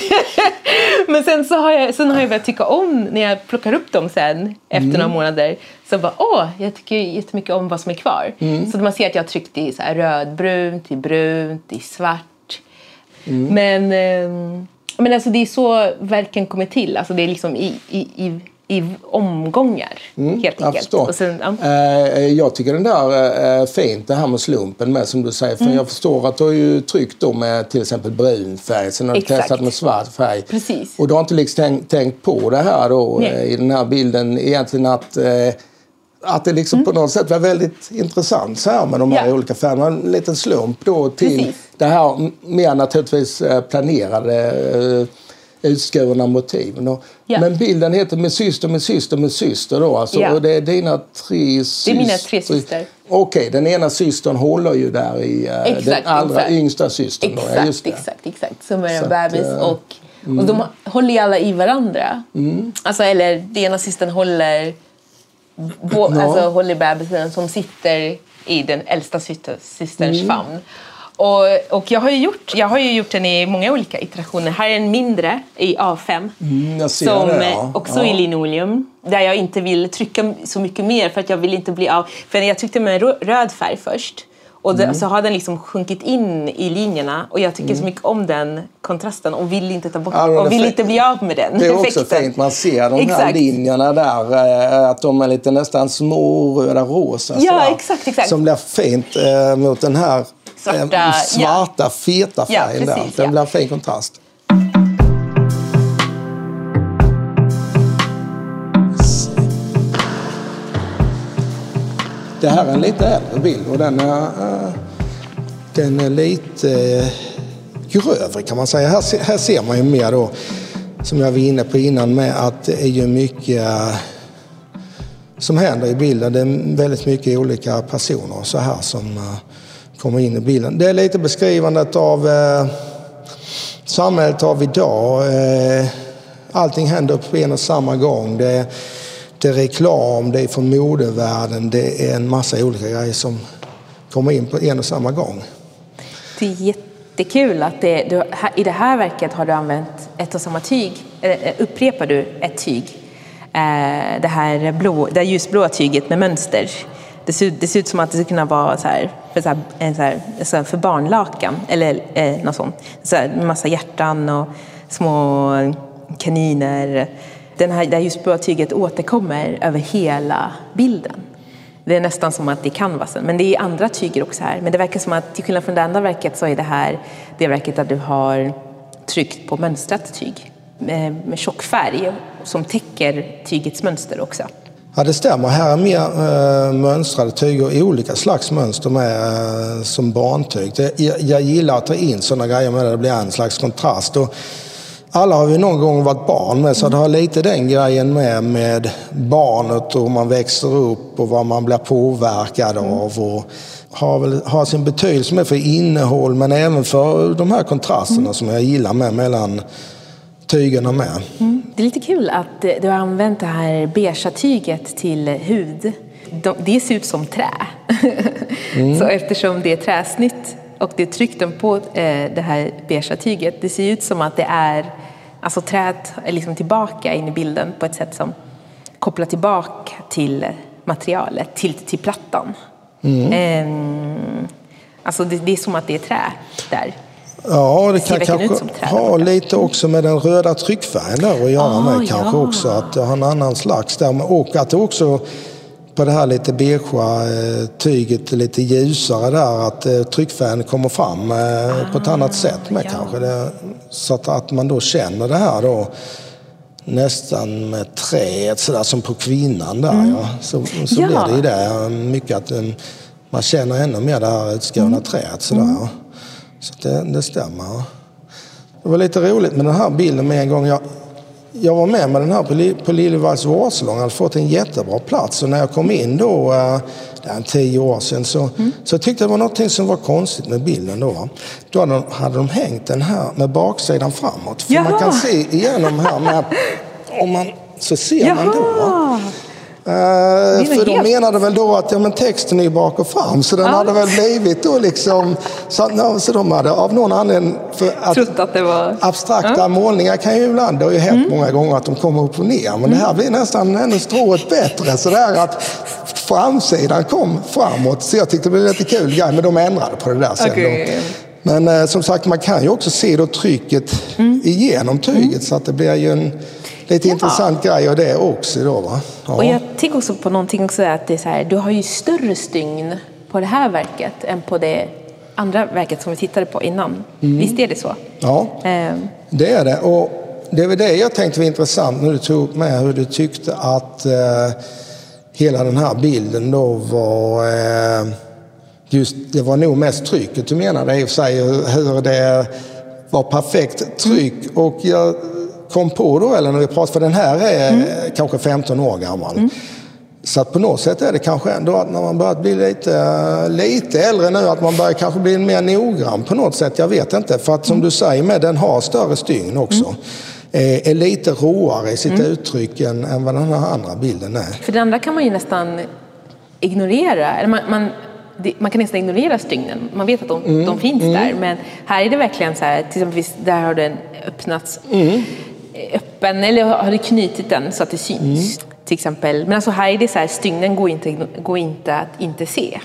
Men sen så har jag, sen har jag börjat tycka om när jag plockar upp dem sen efter Mm. några månader. Så bara, åh, jag tycker jättemycket om vad som är kvar. Mm. Så man ser att jag har tryckt i så här rödbrunt, i brunt, i svart. Mm. Men, ehm, men alltså det är så verken kommer till. Alltså det är liksom i, i, i, i omgångar helt Mm, Jag enkelt. Och sen, ja. Eh, jag tycker den där är fint, det här med slumpen med som du säger. Mm. För jag förstår att du har ju tryckt då med till exempel brun färg. Sen har du testat med svart färg. Precis. Och du har inte liksom tänkt, tänkt på det här då eh, i den här bilden egentligen att eh, att det liksom på något sätt var väldigt intressant så här med de här Mm. Ja. olika färgerna. En liten slump då till Precis. det här mer naturligtvis eh, planerade eh, utskurna motiven. Och, Ja. Men bilden heter Min syster, min syster, min syster då alltså. Ja. Och det är dina tre systrar. Det är mina tre systrar. Okej, den ena systern håller ju där i eh, den Exakt, allra exakt. yngsta systern. Då. Exakt, just det. exakt, exakt. Som är en bebis. och, och de håller ju alla i varandra. Alltså, eller den ena systern håller, bo, Ja. alltså, håller bebisen som sitter i den äldsta syster, systerns Mm. famn. Och, och jag, har ju gjort, jag har ju gjort den i många olika iterationer. Här är en mindre i A5. Mm, som det, ja. också Ja. i linoleum. Där jag inte vill trycka så mycket mer för att jag vill inte bli av. För jag tryckte med rö- röd färg först. Och Mm. det, så har den liksom sjunkit in i linjerna och jag tycker så mycket om den kontrasten och vill inte ta bort Ja, och vill inte bli av med den Det är också fint, man ser de här Exakt. linjerna där, eh, att de är lite nästan små röda rosa. Ja, sådär. exakt, exakt. Som blir fint eh, mot den här Svarta, eh, svarta feta Ja, färgen där. precis, Den ja. blir en fin kontrast. Det här är en lite äldre bild och den är, eh, den är lite eh, grövre kan man säga. Här, här ser man ju mer då, som jag var inne på innan, med att det är ju mycket eh, som händer i bilden. Det är väldigt mycket olika personer så här som kommer in i bilden. Det är lite beskrivandet av eh, samhället av idag. Eh, allting händer på en och samma gång. Det, det är reklam, det är från modevärlden, det är en massa olika grejer som kommer in på en och samma gång. Det är jättekul att det, du, i det här verket har du använt ett och samma tyg, eh, upprepar du ett tyg. Eh, det här blå, det ljusblåa tyget med mönster. Det ser, det ser ut som att det skulle kunna vara så här, för, så här, så här, så här, för barnlakan eller eh, något sånt. Så här, en massa hjärtan och små kaniner. Den här, det här ljusblåa tyget återkommer över hela bilden. Det är nästan som att det är canvasen, men det är andra tyger också här. Men det verkar som att till skillnad från det andra verket så är det här det verket där du har tryckt på mönstrat tyg med, med tjock färg som täcker tygets mönster också. Ja, det stämmer. Här är mer äh, mönstrade tyger, olika slags mönster med äh, som barntyg. Det, jag, jag, gillar att ta in sådana grejer med det, det blir en slags kontrast. Och alla har vi någon gång varit barn med, så det har lite den grejen med, med barnet och hur man växer upp och vad man blir påverkad mm. av. Och har, väl, har sin betydelse med för innehåll, men även för de här kontrasterna mm. som jag gillar med mellan tygerna med. Mm. Det är lite kul att du har använt det här beiga tyget till hud. Det ser ut som trä. Mm. Så eftersom det är träsnitt och det är tryckten på eh, det här beiga tyget, det ser ut som att det är, alltså träet är liksom tillbaka in i bilden på ett sätt som kopplar tillbaka till materialet, till, till plattan. Mm. Ehm, alltså det, det är som att det är trä där. Ja, det kan kanske ha lite också med den röda tryckfärgen där att göra ah, med kanske ja. också. Att det har en annan slags där. Och att det också på det här lite beigea eh, tyget lite ljusare där att eh, tryckfärgen kommer fram ah, på ett annat sätt med ja. kanske. Det, så att, att man då känner det här då nästan med träet sådär som på kvinnan där mm. ja. Så, så ja. blir det ju det. Mycket att man känner ännu mer det här utskurna mm. träet sådär. Mm. Så det, det stämmer. Det var lite roligt med den här bilden med en gång. Jag, jag var med med den här på, Liljevalchs vårsalong. Jag hade fått en jättebra plats. Och när jag kom in då, eh, det är tio år sedan, så, mm. så tyckte jag det var något som var konstigt med bilden då. Då hade de, hade de hängt den här med baksidan framåt. För Jaha. man kan se igenom här med, om man, så ser Jaha. man då. Uh, för de menade väl då att ja, men texten är bak och fram, så den ah. hade väl blivit då liksom... Så, no, så de hade av någon anledning... För att, Trott att det var... Abstrakta ah. målningar kan ju ibland, det har ju hänt mm. många gånger att de kommer upp och ner, men mm. det här blir nästan ännu strået bättre. Så där att framsidan kom framåt, så jag tyckte det blev lite kul grej, men de ändrade på det där sen. Okay. Men eh, som sagt, man kan ju också se då trycket mm. igenom tyget, mm. så att det blir ju en lite ja. intressant grej och det också. Då, va? Ja. Och jag tänker också på någonting också att det är så här, du har ju större stygn på det här verket än på det andra verket som vi tittade på innan. Mm. Visst är det så? Ja, um. det är det. Och det var det jag tänkte var intressant när du tog upp med hur du tyckte att eh, hela den här bilden då var eh, just, det var nog mest trycket du menade i och för sig, hur det var perfekt tryck. Och jag kom på då, eller när vi pratade, för den här är mm. kanske 15 år gammal. Mm. Så att på något sätt är det kanske ändå att när man börjar bli lite, lite äldre nu, att man börjar kanske bli mer noggrann på något sätt. Jag vet inte. För att som mm. du säger med, den har större stygn också. Mm. Eh, är lite råare i sitt mm. uttryck än, än vad den här andra bilden är. För den andra kan man ju nästan ignorera. Eller man, man, man kan nästan ignorera stygnen. Man vet att de, mm. de finns mm. där. Men här är det verkligen så här, till exempel där har den öppnats. Mm öppen eller har du knutit den så att det syns? Mm. Till exempel. Men alltså här är det så här, stygnen går inte, går inte att inte se.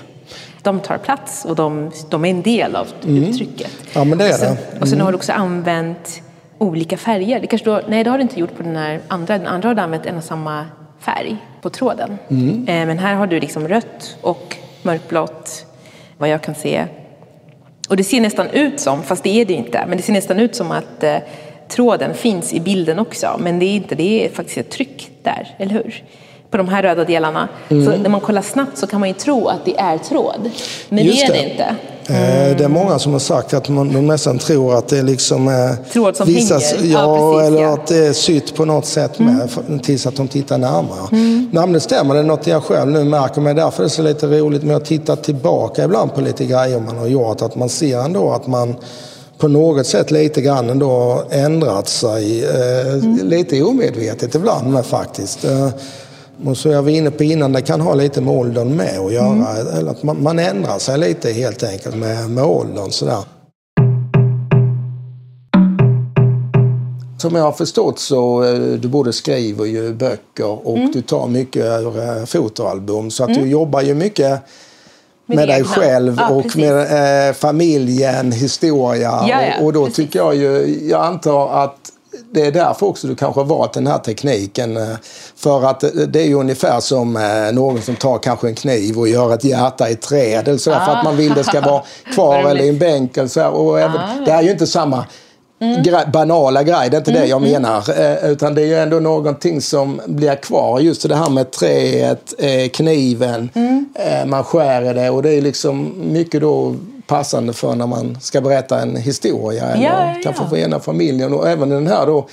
De tar plats och de, de är en del av mm. uttrycket. Ja, men det är och sen, det. Mm. Och sen har du också använt olika färger. Det kanske då, nej, det har du inte gjort på den här andra. Den andra har du använt en och samma färg på tråden. Mm. Eh, men här har du liksom rött och mörkblått, vad jag kan se. Och det ser nästan ut som, fast det är det inte, men det ser nästan ut som att eh, tråden finns i bilden också, men det är inte det är faktiskt ett tryck där, eller hur? På de här röda delarna. Mm. Så när man kollar snabbt så kan man ju tro att det är tråd, men Just det är det inte. Mm. Det är många som har sagt att man, de nästan tror att det är liksom... Eh, Tråd som visas, hänger? Ja, ja precis, eller ja. att det är sytt på något sätt med, mm. tills att de tittar närmare. Mm. Nej, det stämmer, det är något jag själv nu märker, men därför är det så lite roligt med att titta tillbaka ibland på lite grejer man har gjort. Att man ser ändå att man på något sätt lite grann ändå ändrat sig. Eh, mm. Lite omedvetet ibland med faktiskt. Eh, Och så jag var inne på innan, det kan ha lite med åldern med att göra. Mm. Eller att man, man ändrar sig lite helt enkelt med, med åldern. Sådär. Som jag har förstått så eh, du både skriver ju böcker och Mm. du tar mycket ur eh, fotoalbum. Så att du jobbar ju mycket med, Med dig egna. själv Ja, och precis. med eh, familjen, historia. Ja, ja, och, och då precis. tycker jag ju, jag antar att det är därför också du kanske har valt den här tekniken. eh, För att det är ju ungefär som eh, någon som tar kanske en kniv och gör ett hjärta i ett träd. Eller sådär, För att man vill det ska vara kvar eller i en bänk. Eller sådär. Och även, Ah. Det är ju inte samma gre- banala grej, det är inte det jag menar. Eh, utan det är ju ändå någonting som blir kvar. Just det här med träet, eh, kniven, eh, man skär i det och det är liksom mycket då passande för när man ska berätta en historia. Eller Ja, ja, kanske för ena familjen och även den här då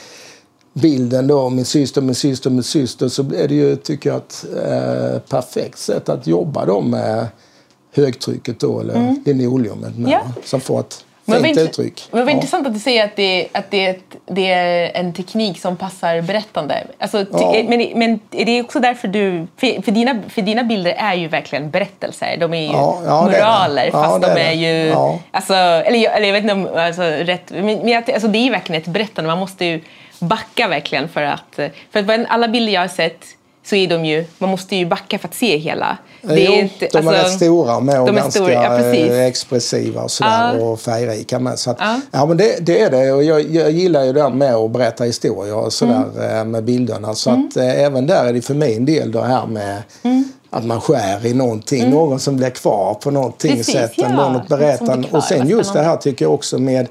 bilden då, min syster, min syster, min syster, så är det ju, tycker jag, ett eh, perfekt sätt att jobba då med högtrycket då, eller linoleummet med, Ja. som får ett fint int- uttryck. Men vad Ja. intressant att du säger att, det, att det, det är en teknik som passar berättande. Alltså, Ja. men, men är det också därför du... För, för, dina, för dina bilder är ju verkligen berättelser. De är ju Ja, ja, moraler, Ja, fast de är ju... Ja. Alltså, eller, eller jag vet inte om alltså, rätt... Men, men alltså, det är ju verkligen ett berättande. Man måste ju backa verkligen för att... För att alla bilder jag har sett så är de ju... Man måste ju backa för att se hela. Det är jo, inte- de är alltså, rätt stora med och ganska stora, ja, expressiva och, sådär, Ja. och färgrika med. Så att, Ja. ja. men det, det är det och jag, jag gillar ju det här med att berätta historier och sådär Mm. eh, med bilderna. Så att eh, även där är det för min del det här med Mm. att man skär i någonting, någon som blir kvar på någonting Precis, sätt. ja, blir kvar, Och sen just det här tycker jag också med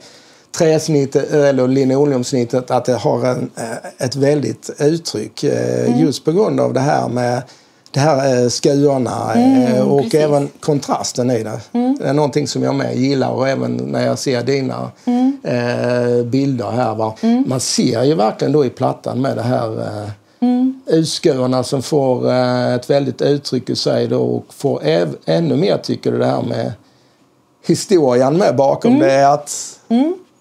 träsnittet eller linoleumsnittet att det har en, eh, ett väldigt uttryck eh, Mm. just på grund av det här med det här eh, skurna eh, och Mm, precis. Mm. även kontrasten i det. Det är någonting som jag med gillar och även när jag ser dina Mm. bilder här. Va? Man ser ju verkligen då i plattan med det här Mm. utskurna som får ett väldigt uttryck i sig då och får ännu mer tycker du det här med historien med bakom Mm. det att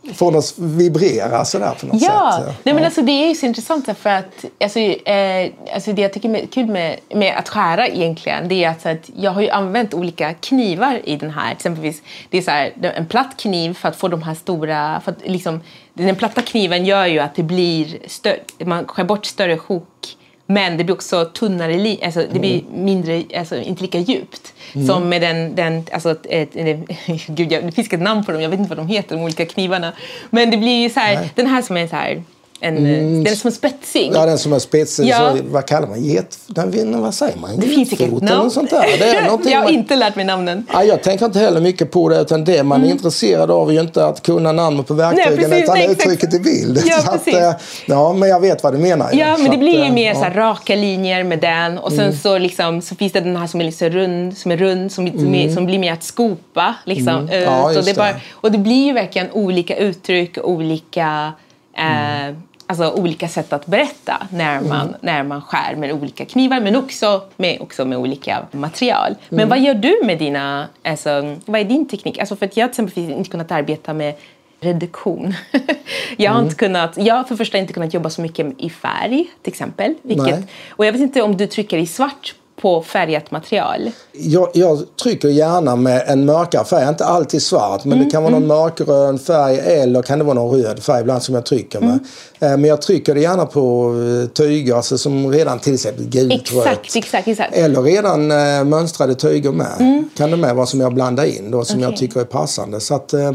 det att vibrera sådär på något Ja, sätt. Nej, men alltså, det är ju så intressant för att alltså, eh, alltså, det jag tycker är kul med, med att skära egentligen det är att, så att jag har ju använt olika knivar i den här. Exempelvis det är så här, en platt kniv för att få de här stora... För att, liksom, den platta kniven gör ju att det blir större, man skär bort större sjok men det blir också tunnare, li- alltså det blir mindre, alltså inte lika djupt. Som med den, den alltså, ett, ett, ett, gud, jag, det finns ett namn på dem, jag vet inte vad de heter, de olika knivarna. Men det blir ju så här, den här som är så här, en, den är som en spetsing. Ja, den som är spetsig, Ja. så, vad kallar man? Get, den, vad säger man? det finns eller namn. sånt där. Det är jag har man- inte lärt mig namnen. Ja, jag tänker inte heller mycket på det utan det man är intresserad av är ju inte att kunna namnet på verktygen Mm. Nej, precis, utan nej, uttrycket i bild. Ja, Så att, precis. eh, ja, men jag vet vad du menar. Ja, Så men det att, blir ju eh, mer ja. så här raka linjer med den och sen så, liksom, så finns det den här som är så rund, som är rund, som, som, är, som blir mer att skopa. Liksom, ut. Ja, och, just det är bara, det. och det blir ju verkligen olika uttryck, olika, eh, alltså, olika sätt att berätta när man, när man skär med olika knivar men också med, också med olika material. Men vad gör du med dina, alltså, vad är din teknik? Alltså, för att jag har till exempel inte kunnat arbeta med reduktion. jag har Mm. inte kunnat, jag har för första inte kunnat jobba så mycket i färg till exempel. Vilket, Nej. och jag vet inte om du trycker i svart på färgat material. Jag, jag trycker gärna med en mörkare färg, inte alltid svart men Mm, det kan vara någon mörkgrön färg eller kan det vara någon röd färg ibland som jag trycker med. Mm. Eh, Men jag trycker det gärna på eh, tyger alltså som redan till exempel gult, Exakt, rött. exakt, exakt. Eller redan eh, mönstrade tyger med. Kan det med vara som jag blandar in då som jag Mm. Okej. tycker är passande. Så att, eh,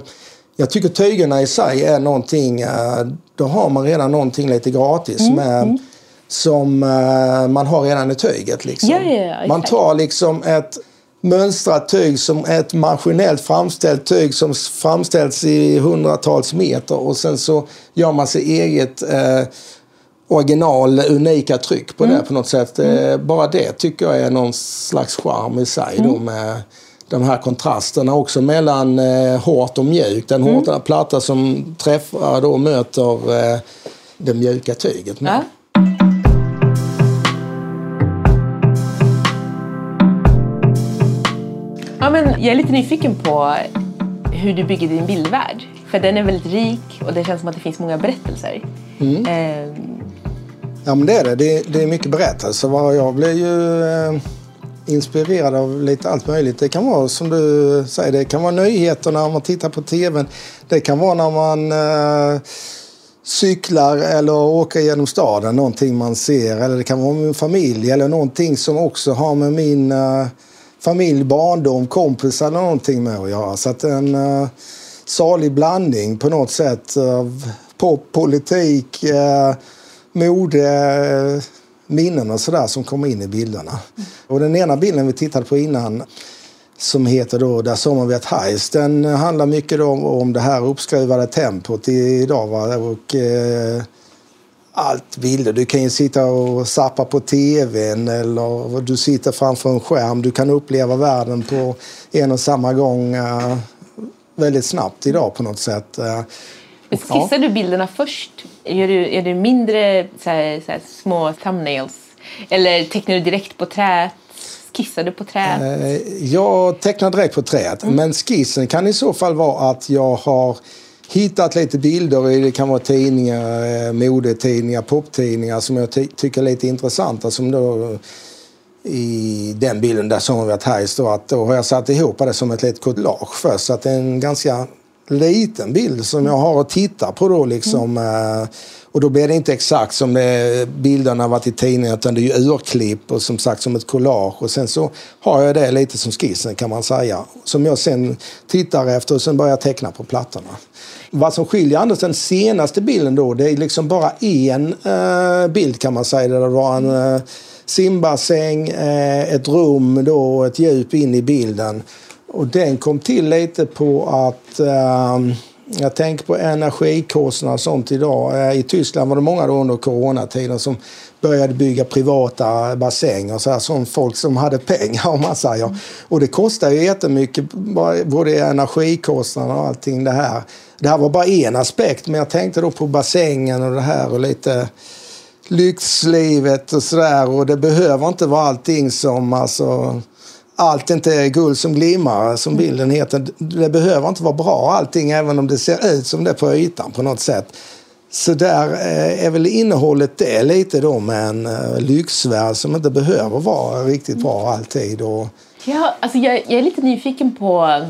jag tycker tygerna i sig är någonting, eh, då har man redan någonting lite gratis Mm, med som eh, man har redan i tyget. Liksom. Ja, ja, ja, man tar liksom ett mönstrat tyg som ett maskinellt framställt tyg som framställs i hundratals meter och sen så gör man sig eget eh, original, unika tryck på Mm. det på något sätt. Eh, Bara det tycker jag är någon slags charm i sig Mm. då med de här kontrasterna också mellan eh, hårt och mjukt. Den Mm. hårda platta som träffar då möter eh, det mjuka tyget. Med. Ja. Ja, men jag är lite nyfiken på hur du bygger din bildvärld. För den är väldigt rik och det känns som att det finns många berättelser. Ehm, Ja men det är det. Det, det är mycket berättelse. Jag blir ju eh, inspirerad av lite allt möjligt. Det kan vara som du säger, det kan vara nyheterna när man tittar på tvn. Det kan vara när man eh, cyklar eller åker genom staden, någonting man ser. Eller det kan vara min familj eller någonting som också har med min uh, familj, barndom, kompisar eller någonting med att göra. Så att en uh, salig blandning på något sätt av pop, politik, uh, mode, minnen och sådär som kommer in i bilderna. Mm. Och den ena bilden vi tittade på innan som heter då Där sommar vi ett hajs. Den handlar mycket om, om det här uppskruvade tempot idag. Va? Och, eh, allt bilder. Du kan ju sitta och sappa på tvn eller du sitter framför en skärm. Du kan uppleva världen på en och samma gång eh, väldigt snabbt idag på något sätt. Eh, Skissar ja. du bilderna först? Är du, är det mindre så här, så här, små thumbnails? Eller tecknar du direkt på träet? Skissar du på träet? Eh, jag tecknar direkt på träet. Mm. Men skissen kan i så fall vara att jag har hittat lite bilder det kan vara tidningar, eh, modetidningar, poptidningar som jag ty tycker är lite intressanta. Alltså, som då i den bilden där som vi varit här står att då har jag satt ihop det som ett litet collage först. Så att det är en ganska liten bild som jag har att titta på då liksom. Mm. Och då blir det inte exakt som det, bilderna varit i tidningen utan det är ju urklipp och som sagt som ett collage. Och sen så har jag det lite som skissen kan man säga. Som jag sen tittar efter och sen börjar teckna på plattorna. Vad som skiljer den senaste bilden då det är liksom bara en eh, bild kan man säga. Där det var en eh, simbassäng, eh, ett rum då, ett djup in i bilden. Och den kom till lite på att eh, jag tänker på energikostnader och sånt idag. Eh, I Tyskland var det många då under coronatiden som började bygga privata bassänger. Så här, som folk som hade pengar om man säger. Mm. Och det kostar ju jättemycket, både energikostnader och allting det här. Det här var bara en aspekt, men jag tänkte då på bassängen och det här och lite lyxlivet och sådär. Och det behöver inte vara allting som alltså allt inte är guld som glimmar, som mm. bilden heter. Det behöver inte vara bra allting, även om det ser ut som det på ytan på något sätt. Så där eh, är väl innehållet det lite då med en eh, lyxvärld som inte behöver vara riktigt bra alltid. Och... Ja, alltså jag, jag är lite nyfiken på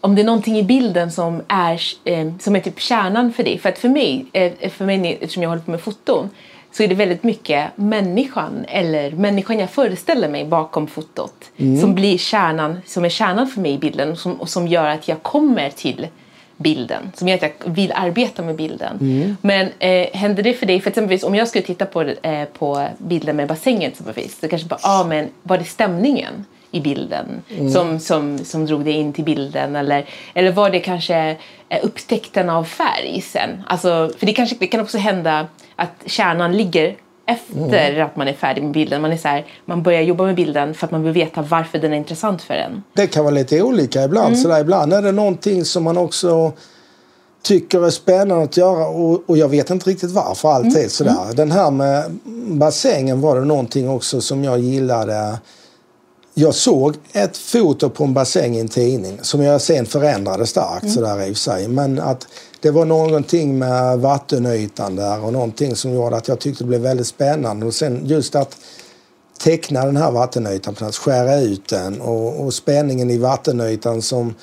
om det är någonting i bilden som är, eh, som är typ kärnan för dig. För att för mig, för mig eftersom jag håller på med foton, så är det väldigt mycket människan eller människan jag föreställer mig bakom fotot mm. som blir kärnan, som är kärnan för mig i bilden och som, och som gör att jag kommer till bilden, som gör att jag vill arbeta med bilden. Mm. Men eh, händer det för dig, för exempelvis om jag skulle titta på, eh, på bilden med bassängen exempelvis, så kanske bara, ja ah, men var det stämningen? I bilden mm. som, som, som drog dig in till bilden eller, eller var det kanske eh, upptäckten av färg sen? Alltså, för det, kanske, det kan också hända att kärnan ligger efter mm. att man är färdig med bilden. Man, är så här, man börjar jobba med bilden för att man vill veta varför den är intressant för en. Det kan vara lite olika ibland. Mm. Så där, ibland är det någonting som man också tycker är spännande att göra och, och jag vet inte riktigt varför alltid. Mm. Sådär. Mm. Den här med bassängen var det någonting också som jag gillade jag såg ett foto på en bassäng i en tidning som jag sen förändrade starkt mm. sådär i sig. Men att det var någonting med vattenytan där och någonting som gjorde att jag tyckte det blev väldigt spännande. Och sen just att teckna den här vattenytan, att skära ut den och, och spänningen i vattenytan som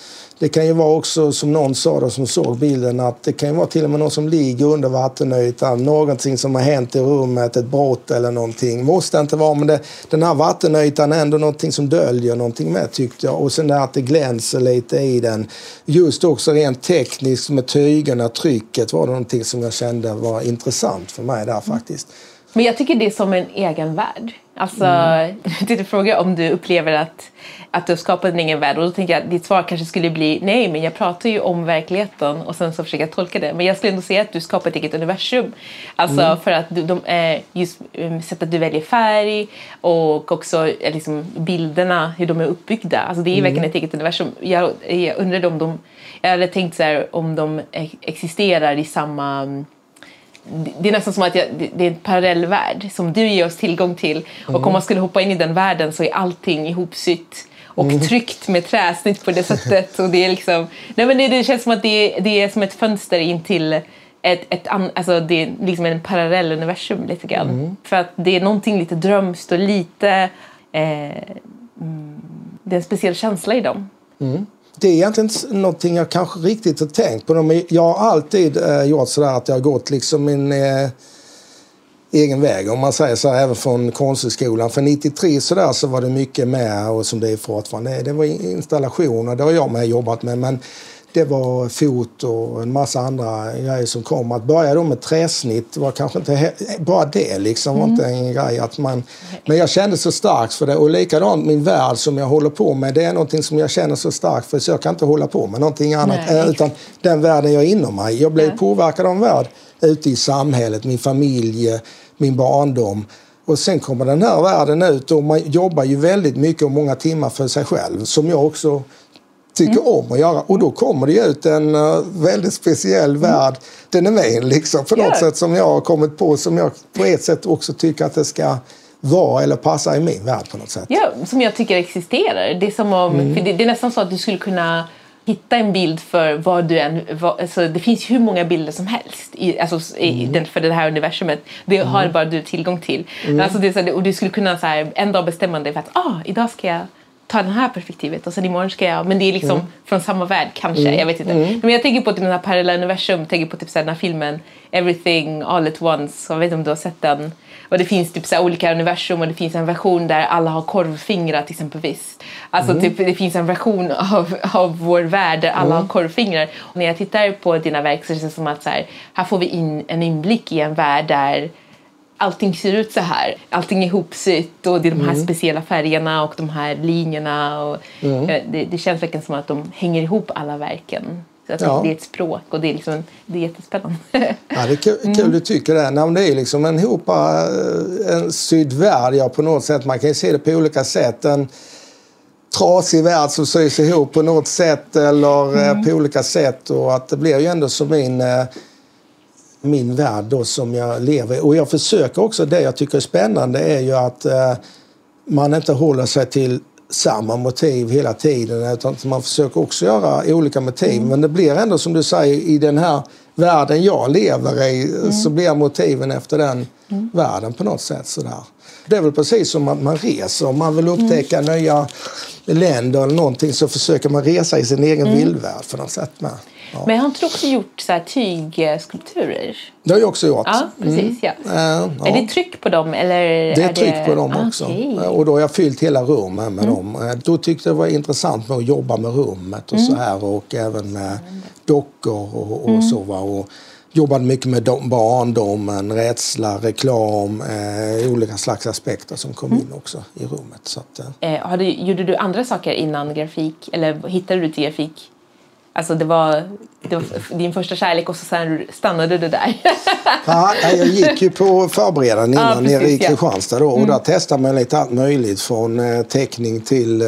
det kan ju vara också som någon sa då som såg bilden att det kan ju vara till och med någon som ligger under vattenytan, någonting som har hänt i rummet, ett brott eller någonting. Måste inte vara men det, den här vattenytan är ändå någonting som döljer någonting med tyckte jag. Och sen det att det glänser lite i den. Just också rent tekniskt med tygerna, trycket var det någonting som jag kände var intressant för mig där faktiskt. Men jag tycker det är som en egen värld. Alltså, mm. jag tänkte fråga om du upplever att, att du har skapat en egen värld och då tänker jag att ditt svar kanske skulle bli nej men jag pratar ju om verkligheten och sen så försöker jag tolka det. Men jag skulle ändå säga att du skapar ett eget universum. Alltså mm. för att du, de, just um, sättet du väljer färg och också eh, liksom, bilderna, hur de är uppbyggda. Alltså det är mm. verkligen ett eget universum. Jag, jag undrade om de, jag hade tänkt så här, om de existerar i samma det är nästan som att jag, det är en parallell värld som du ger oss tillgång till. Mm. Och om man skulle hoppa in i den världen så är allting ihopsytt och mm. tryckt med träsnitt på det sättet. och det, är liksom, nej men det, det känns som att det, det är som ett fönster in till, ett, ett, alltså det är liksom en parallell universum lite grann. Mm. För att det är någonting lite drömskt och lite... Eh, mm, det är en speciell känsla i dem. Mm. Det är egentligen inte någonting jag kanske riktigt har tänkt på. Jag har alltid eh, gjort sådär att jag har gått liksom min eh, egen väg om man säger så här, även från Konsthögskolan. För 93 sådär så var det mycket med och som det är fortfarande. Det var installationer, det har jag med jobbat med. Men det var fot och en massa andra grejer som kom. Att börja då med träsnitt var kanske inte bara det liksom var inte en grej. Att man, men jag kände så starkt för det och likadant min värld som jag håller på med. Det är någonting som jag känner så starkt för så jag kan inte hålla på med någonting annat Nej. utan den världen jag är inom mig. Jag blev Nej. påverkad av en värld ute i samhället, min familj, min barndom. Och sen kommer den här världen ut och man jobbar ju väldigt mycket och många timmar för sig själv som jag också tycker mm. om att göra. Och då kommer det ut en uh, väldigt speciell mm. värld. Den är med liksom på något yeah. sätt som jag har kommit på som jag på ett sätt också tycker att det ska vara eller passa i min värld på något sätt. Ja, som jag tycker existerar. Det är, som om, mm. det, det, är nästan så att du skulle kunna hitta en bild för vad du än... Vad, alltså det finns hur många bilder som helst i, alltså, i mm. den, för det här universumet. Det mm. har bara du tillgång till. Mm. Alltså det, så, och du skulle kunna så här, en dag bestämma dig för att ah, idag ska jag ta det här perspektivet och sen imorgon ska jag... Men det är liksom mm. från samma värld kanske. Mm. Jag vet inte. Mm. Men jag tänker på typ den här parallella universum. tänker på typ så här, den här filmen Everything All At Once. Jag vet inte om du har sett den. Och det finns typ så här, olika universum och det finns en version där alla har korvfingrar till exempel. Visst. Alltså mm. typ, det finns en version av, av vår värld där alla har korvfingrar. Och när jag tittar på dina verk så känns det som att så här, här får vi in en inblick i en värld där allting ser ut så här. Allting är ihopsytt och det är de här mm. speciella färgerna och de här linjerna. Och mm. det, det, känns verkligen som att de hänger ihop alla verken. Så att ja. Det är ett språk och det är, liksom, det är jättespännande. ja, det är kul, mm. kul du tycker det. Nej, det är liksom en hopa, eh, en sydd värld ja, på något sätt. Man kan ju se det på olika sätt. En trasig värld som sys ihop på något sätt eller eh, mm. på olika sätt. Och att det blir ju ändå som min eh, min värld då som jag lever i. Och jag försöker också, det jag tycker är spännande är ju att eh, man inte håller sig till samma motiv hela tiden utan man försöker också göra olika motiv. Mm. Men det blir ändå som du säger i den här världen jag lever i mm. så blir motiven efter den mm. världen på något sätt. Sådär. Det är väl precis som att man reser. Om man vill upptäcka mm. nya länder eller någonting så försöker man resa i sin egen mm. vildvärld på något sätt med. Ja. Men har inte du också gjort så här tygskulpturer? Det har jag också gjort. Ja, precis. Mm. Ja. ja. Är det tryck på dem? Eller det är, är tryck det... på dem också. Okay. Och då har jag fyllt hela rummet med mm. dem. Då tyckte jag det var intressant med att jobba med rummet och mm. så här och även med dockor och, och mm. så. Va? Och jobbade mycket med barndomen, rädsla, reklam, eh, olika slags aspekter som kom mm. in också i rummet. Så att, eh. Eh, du, gjorde du andra saker innan grafik eller hittade du till grafik? Alltså det var, det var din första kärlek och så sen stannade du där. ja, jag gick ju på förberedande innan ja, nere i Kristianstad då, och mm. där testade man lite allt möjligt från eh, teckning till eh,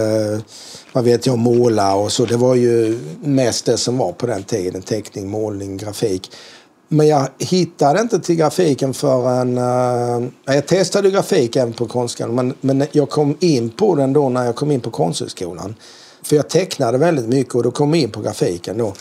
vad vet jag, måla och så. Det var ju mest det som var på den tiden. Teckning, målning, grafik. Men jag hittade inte till grafiken förrän... Uh, jag testade grafik även på Konstskolan men, men jag kom in på den då när jag kom in på Konsthögskolan. För jag tecknade väldigt mycket och då kom jag in på grafiken då.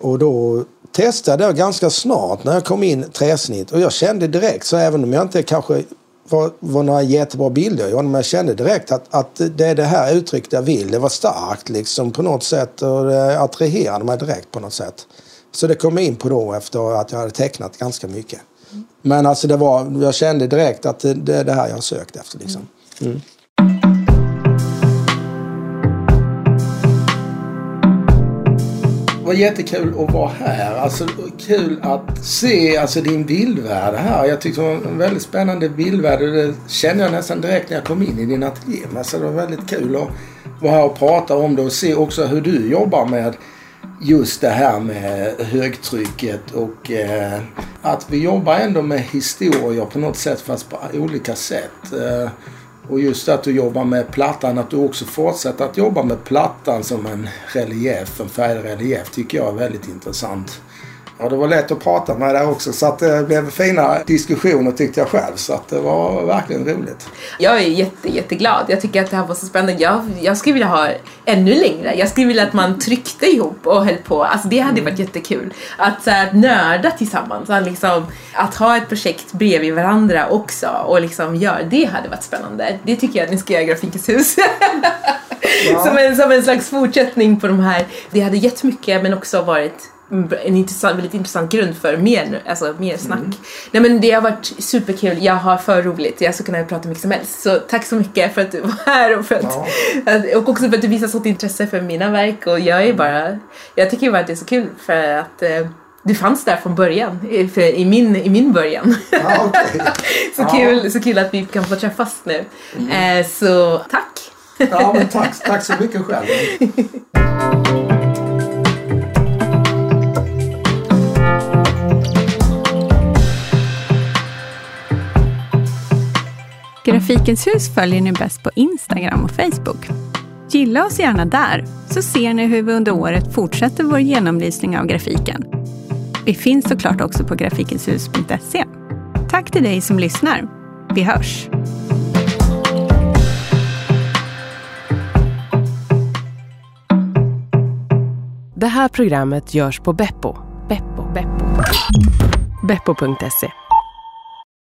Och då testade jag ganska snart när jag kom in träsnitt och jag kände direkt, så även om jag inte kanske var, var några jättebra bilder jag men jag kände direkt att, att det är det här uttrycket jag vill. Det var starkt liksom på något sätt och det attraherade mig direkt på något sätt. Så det kom jag in på då efter att jag hade tecknat ganska mycket. Men alltså det var, jag kände direkt att det, det är det här jag har sökt efter liksom. Mm. mm. Var jättekul att vara här. Alltså kul att se alltså, din bildvärld här. Jag tyckte det var en väldigt spännande bildvärld. Det kände jag nästan direkt när jag kom in i din ateljé. Alltså, det var väldigt kul att vara här och prata om det och se också hur du jobbar med just det här med högtrycket och eh, att vi jobbar ändå med historier på något sätt fast på olika sätt. Eh, och just att du jobbar med plattan, att du också fortsätter att jobba med plattan som en relief, en färgrelief, tycker jag är väldigt intressant. Ja, det var lätt att prata med där också så att det blev fina diskussioner tyckte jag själv. Så att det var verkligen roligt. Jag är jätte, jätteglad. Jag tycker att det här var så spännande. Jag, jag skulle vilja ha ännu längre. Jag skulle vilja att man tryckte ihop och höll på. Alltså det hade varit jättekul. Att så här, nörda tillsammans. Att, liksom, att ha ett projekt bredvid varandra också och liksom göra det hade varit spännande. Det tycker jag att ni ska göra i Grafikens hus. Ja. som, en, som en slags fortsättning på de här. Det hade gett mycket men också varit en intressant, väldigt intressant grund för mer, alltså, mer snack. Mm. Nej men det har varit superkul, jag har för roligt, jag skulle kunna prata mycket som helst. Så tack så mycket för att du var här och, för att, ja. och också för att du visar sånt intresse för mina verk och jag är bara, jag tycker bara att det är så kul för att eh, du fanns där från början, för i, min, i min början. Ja, okay. så, ja. kul, så kul att vi kan få träffas nu. Mm. Eh, så tack! ja, men tack, tack så mycket själv. Grafikens hus följer ni bäst på Instagram och Facebook. Gilla oss gärna där, så ser ni hur vi under året fortsätter vår genomlysning av grafiken. Vi finns såklart också på grafikenshus.se. Tack till dig som lyssnar. Vi hörs! Det här programmet görs på Beppo. Beppo. Beppo. Beppo.se